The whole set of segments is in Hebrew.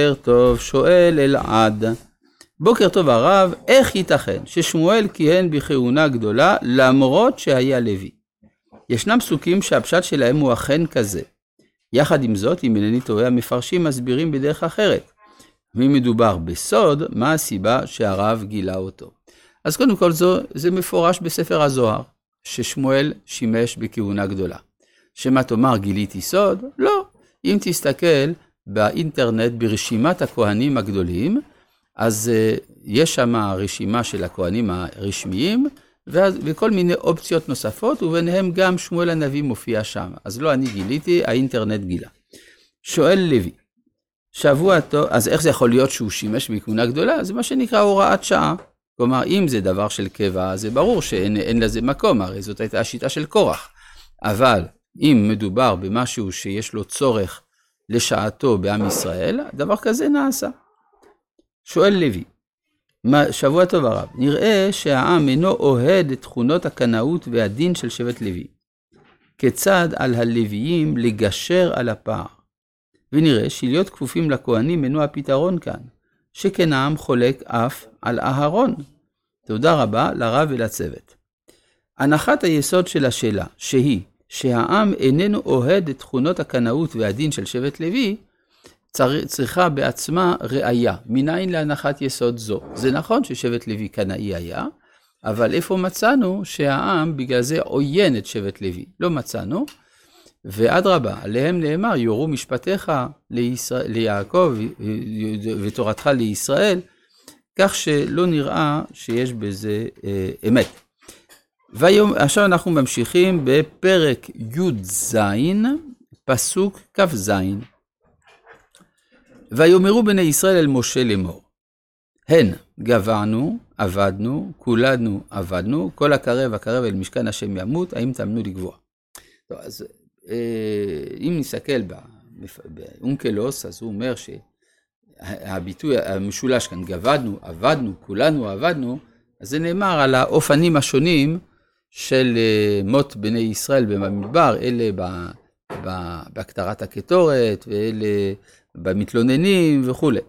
בוקר טוב, שואל אלעד. בוקר טוב הרב, איך ייתכן ששמואל כיהן בכהונה גדולה למרות שהיה לוי? ישנם פסוקים שהפשט שלהם הוא אכן כזה. יחד עם זאת, אם אינני טועה, המפרשים מסבירים בדרך אחרת. ואם מדובר בסוד, מה הסיבה שהרב גילה אותו? אז קודם כל, זו, זה מפורש בספר הזוהר, ששמואל שימש בכהונה גדולה. שמה תאמר, גיליתי סוד? לא. אם תסתכל באינטרנט ברשימת הכהנים הגדולים, אז uh, יש שם רשימה של הכהנים הרשמיים, ואז, וכל מיני אופציות נוספות, וביניהם גם שמואל הנביא מופיע שם. אז לא אני גיליתי, האינטרנט גילה. שואל לוי, שבוע טוב, אז איך זה יכול להיות שהוא שימש בכהונה גדולה? זה מה שנקרא הוראת שעה. כלומר, אם זה דבר של קבע, זה ברור שאין לזה מקום, הרי זאת הייתה השיטה של קורח. אבל אם מדובר במשהו שיש לו צורך לשעתו בעם ישראל, דבר כזה נעשה. שואל לוי, שבוע טוב הרב, נראה שהעם אינו אוהד את תכונות הקנאות והדין של שבט לוי. כיצד על הלוויים לגשר על הפער? ונראה שלהיות כפופים לכהנים אינו הפתרון כאן, שכן העם חולק אף על אהרון. תודה רבה לרב ולצוות. הנחת היסוד של השאלה, שהיא שהעם איננו אוהד את תכונות הקנאות והדין של שבט לוי, צריכה בעצמה ראייה. מניין להנחת יסוד זו? זה נכון ששבט לוי קנאי היה, אבל איפה מצאנו שהעם בגלל זה עוין את שבט לוי? לא מצאנו. ואדרבה, עליהם נאמר, יורו משפטיך לישראל, ליעקב ותורתך לישראל, כך שלא נראה שיש בזה אה, אמת. והיום, עכשיו אנחנו ממשיכים בפרק י"ז, פסוק כ"ז. ויאמרו בני ישראל אל משה לאמור, הן גבענו, עבדנו, כולנו עבדנו, כל הקרב הקרב אל משכן השם ימות, האם תאמנו לגבוה. טוב, אז אה, אם נסתכל באונקלוס, אז הוא אומר שהביטוי המשולש כאן, גבדנו, עבדנו, כולנו עבדנו, אז זה נאמר על האופנים השונים של אה, מות בני ישראל במדבר, אלה בהקטרת הקטורת, ואלה במתלוננים וכולי.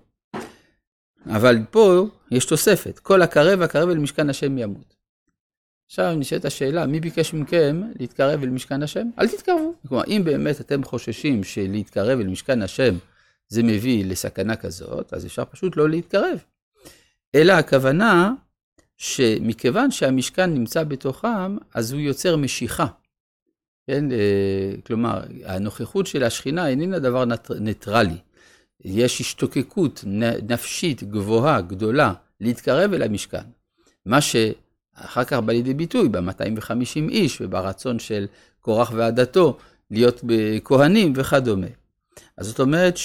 אבל פה יש תוספת, כל הקרב הקרב אל משכן השם ימות. עכשיו נשאלת השאלה, מי ביקש מכם להתקרב אל משכן השם? אל תתקרבו. כלומר, אם באמת אתם חוששים שלהתקרב אל משכן השם זה מביא לסכנה כזאת, אז אפשר פשוט לא להתקרב. אלא הכוונה שמכיוון שהמשכן נמצא בתוכם, אז הוא יוצר משיכה. כן, אה, כלומר, הנוכחות של השכינה איננה דבר ניטרלי. יש השתוקקות נפשית גבוהה, גדולה, להתקרב אל המשכן. מה שאחר כך בא לידי ביטוי ב-250 איש וברצון של קורח ועדתו להיות כהנים וכדומה. אז זאת אומרת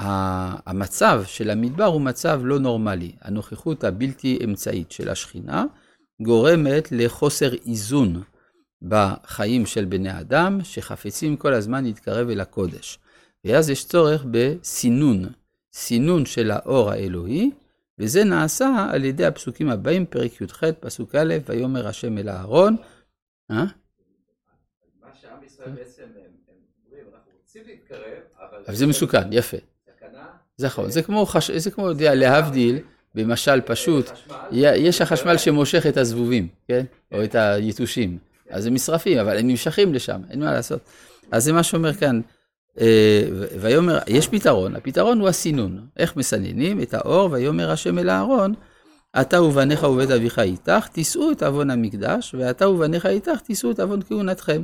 שהמצב של המדבר הוא מצב לא נורמלי. הנוכחות הבלתי אמצעית של השכינה גורמת לחוסר איזון בחיים של בני אדם, שחפצים כל הזמן להתקרב אל הקודש. ואז יש צורך בסינון, סינון של האור האלוהי, וזה נעשה על ידי הפסוקים הבאים, פרק י"ח, פסוק א', ויאמר השם אל אהרון. אה? מה שעם ישראל בעצם, הם אומרים, אנחנו רוצים להתקרב, אבל... זה מסוכן, יפה. נכון, זה כמו, זה כמו, להבדיל, במשל פשוט, יש החשמל שמושך את הזבובים, כן? או את היתושים. אז הם נשרפים, אבל הם נמשכים לשם, אין מה לעשות. אז זה מה שאומר כאן, אה, ויאמר, יש פתרון, הפתרון הוא הסינון. איך מסננים את האור, ויאמר השם אל אהרון, אתה ובניך ובית אביך איתך, תישאו את עוון המקדש, ואתה ובניך איתך, תישאו את עוון כהונתכם.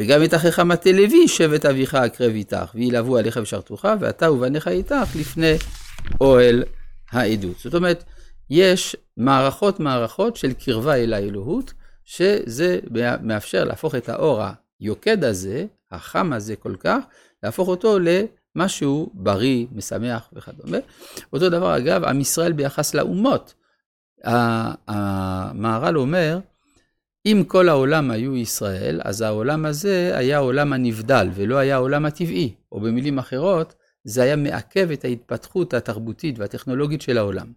וגם את אחיך מטה לוי, שבט אביך אקרב איתך, וילהבו עליך ושרתוך, ואתה ובניך איתך לפני אוהל העדות. זאת אומרת, יש מערכות מערכות של קרבה אל האלוהות, שזה מאפשר להפוך את האור היוקד הזה, החם הזה כל כך, להפוך אותו למשהו בריא, משמח וכדומה. אותו דבר אגב, עם ישראל ביחס לאומות. המהר"ל אומר, אם כל העולם היו ישראל, אז העולם הזה היה העולם הנבדל ולא היה העולם הטבעי, או במילים אחרות, זה היה מעכב את ההתפתחות התרבותית והטכנולוגית של העולם.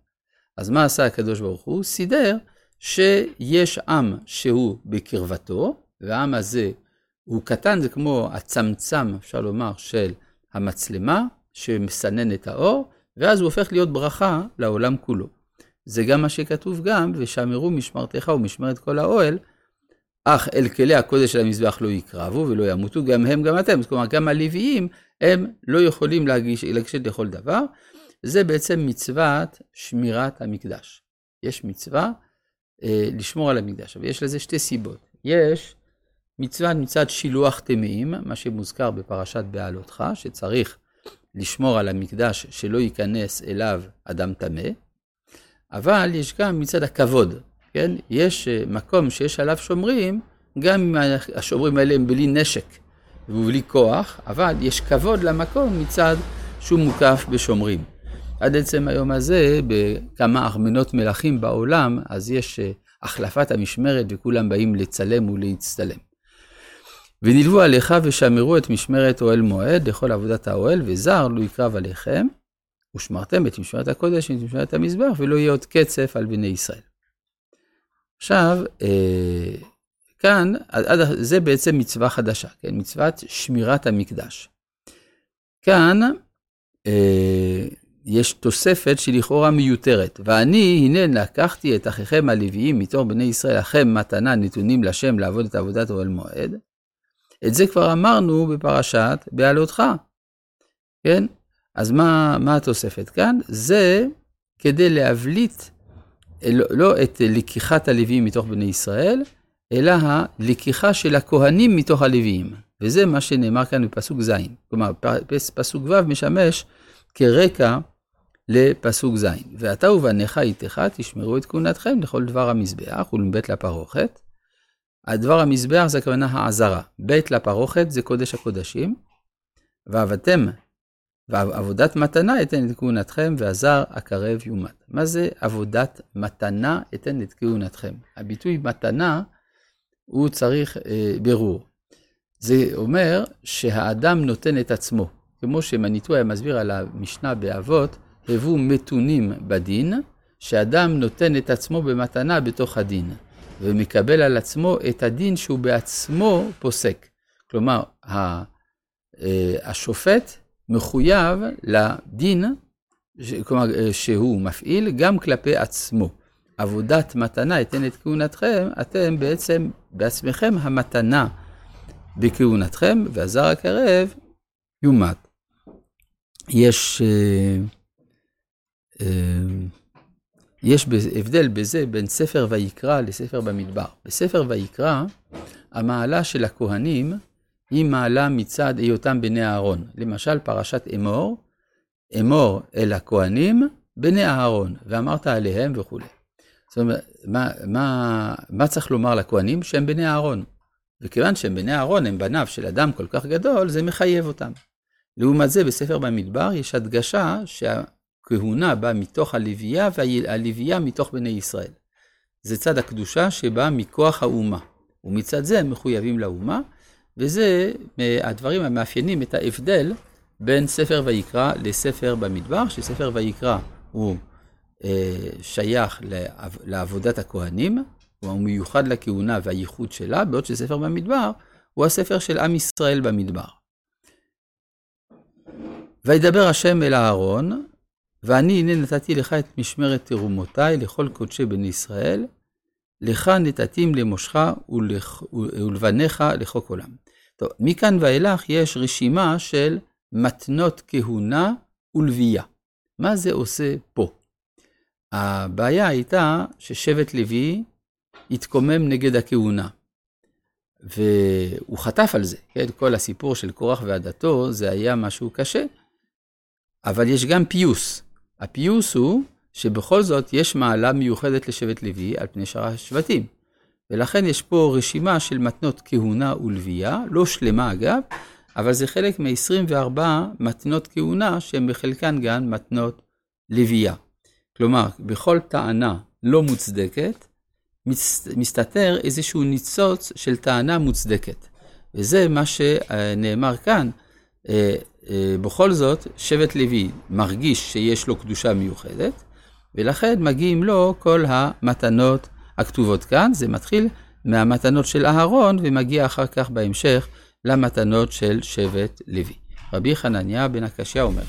אז מה עשה הקדוש ברוך הוא? סידר שיש עם שהוא בקרבתו, והעם הזה הוא קטן, זה כמו הצמצם, אפשר לומר, של המצלמה, שמסנן את האור, ואז הוא הופך להיות ברכה לעולם כולו. זה גם מה שכתוב גם, ושמרו משמרתך ומשמרת כל האוהל, אך אל כלי הקודש של המזבח לא יקרבו ולא ימותו, גם הם גם אתם. כלומר, גם הלוויים, הם לא יכולים להגיש, לגשת לכל דבר. זה בעצם מצוות שמירת המקדש. יש מצווה אה, לשמור על המקדש, ויש לזה שתי סיבות. יש מצוות מצד שילוח טמאים, מה שמוזכר בפרשת בעלותך, שצריך לשמור על המקדש שלא ייכנס אליו אדם טמא, אבל יש גם מצד הכבוד, כן? יש אה, מקום שיש עליו שומרים, גם אם השומרים האלה הם בלי נשק ובלי כוח, אבל יש כבוד למקום מצד שהוא מוקף בשומרים. עד עצם היום הזה, בכמה ארמנות מלכים בעולם, אז יש אה, החלפת המשמרת וכולם באים לצלם ולהצטלם. ונלוו עליך ושמרו את משמרת אוהל מועד לכל עבודת האוהל, וזר לא יקרב עליכם, ושמרתם את משמרת הקודש ואת משמרת המזבח, ולא יהיה עוד קצף על בני ישראל. עכשיו, אה, כאן, זה בעצם מצווה חדשה, כן? מצוות שמירת המקדש. כאן אה, יש תוספת שלכאורה מיותרת. ואני, הנה לקחתי את אחיכם הלוויים מתוך בני ישראל, לכם מתנה נתונים לשם לעבוד את עבודת אוהל מועד. את זה כבר אמרנו בפרשת בעלותך, כן? אז מה, מה התוספת כאן? זה כדי להבליט לא, לא את לקיחת הלוויים מתוך בני ישראל, אלא הלקיחה של הכהנים מתוך הלוויים. וזה מה שנאמר כאן בפסוק ז'. כלומר, פסוק ו' משמש כרקע לפסוק ז'. ואתה ובניך איתך תשמרו את כהונתכם לכל דבר המזבח ולבית לפרוכת. הדבר המזבח זה הכוונה העזרה. בית לפרוכת זה קודש הקודשים. ועבדתם ועבודת מתנה אתן את כהונתכם, והזר הקרב יומת. מה זה עבודת מתנה אתן את כהונתכם? הביטוי מתנה, הוא צריך אה, ברור. זה אומר שהאדם נותן את עצמו. כמו שמניטו היה מסביר על המשנה באבות, הבו מתונים בדין, שאדם נותן את עצמו במתנה בתוך הדין, ומקבל על עצמו את הדין שהוא בעצמו פוסק. כלומר, אה, השופט מחויב לדין, כלומר, אה, שהוא מפעיל גם כלפי עצמו. עבודת מתנה אתן את כהונתכם, אתם בעצם בעצמכם המתנה בכהונתכם, והזר הקרב יומת. יש, אה, אה, יש הבדל בזה בין ספר ויקרא לספר במדבר. בספר ויקרא, המעלה של הכהנים היא מעלה מצד היותם בני אהרון. למשל, פרשת אמור, אמור אל הכהנים, בני אהרון, ואמרת עליהם וכולי. זאת אומרת, מה, מה, מה צריך לומר לכהנים? שהם בני אהרון. וכיוון שהם בני אהרון, הם בניו של אדם כל כך גדול, זה מחייב אותם. לעומת זה, בספר במדבר יש הדגשה שהכהונה באה מתוך הלוויה, והלוויה מתוך בני ישראל. זה צד הקדושה שבא מכוח האומה, ומצד זה הם מחויבים לאומה, וזה הדברים המאפיינים את ההבדל בין ספר ויקרא לספר במדבר, שספר ויקרא הוא אה, שייך לעב, לעבודת הכהנים, הוא מיוחד לכהונה והייחוד שלה, בעוד שספר במדבר הוא הספר של עם ישראל במדבר. וידבר השם אל אהרון, ואני הנה נתתי לך את משמרת תרומותיי לכל קודשי בני ישראל, לך נתתים למושך ולבניך לחוק עולם. טוב, מכאן ואילך יש רשימה של מתנות כהונה ולוויה. מה זה עושה פה? הבעיה הייתה ששבט לוי התקומם נגד הכהונה. והוא חטף על זה, כן? כל הסיפור של קורח ועדתו, זה היה משהו קשה. אבל יש גם פיוס. הפיוס הוא שבכל זאת יש מעלה מיוחדת לשבט לוי על פני שאר השבטים. ולכן יש פה רשימה של מתנות כהונה ולוויה, לא שלמה אגב, אבל זה חלק מ-24 מתנות כהונה שהן בחלקן גם מתנות לוויה. כלומר, בכל טענה לא מוצדקת, מסתתר איזשהו ניצוץ של טענה מוצדקת. וזה מה שנאמר כאן. אה, אה, בכל זאת, שבט לוי מרגיש שיש לו קדושה מיוחדת, ולכן מגיעים לו כל המתנות הכתובות כאן. זה מתחיל מהמתנות של אהרון ומגיע אחר כך בהמשך למתנות של שבט לוי. רבי חנניה בן הקשיא אומר.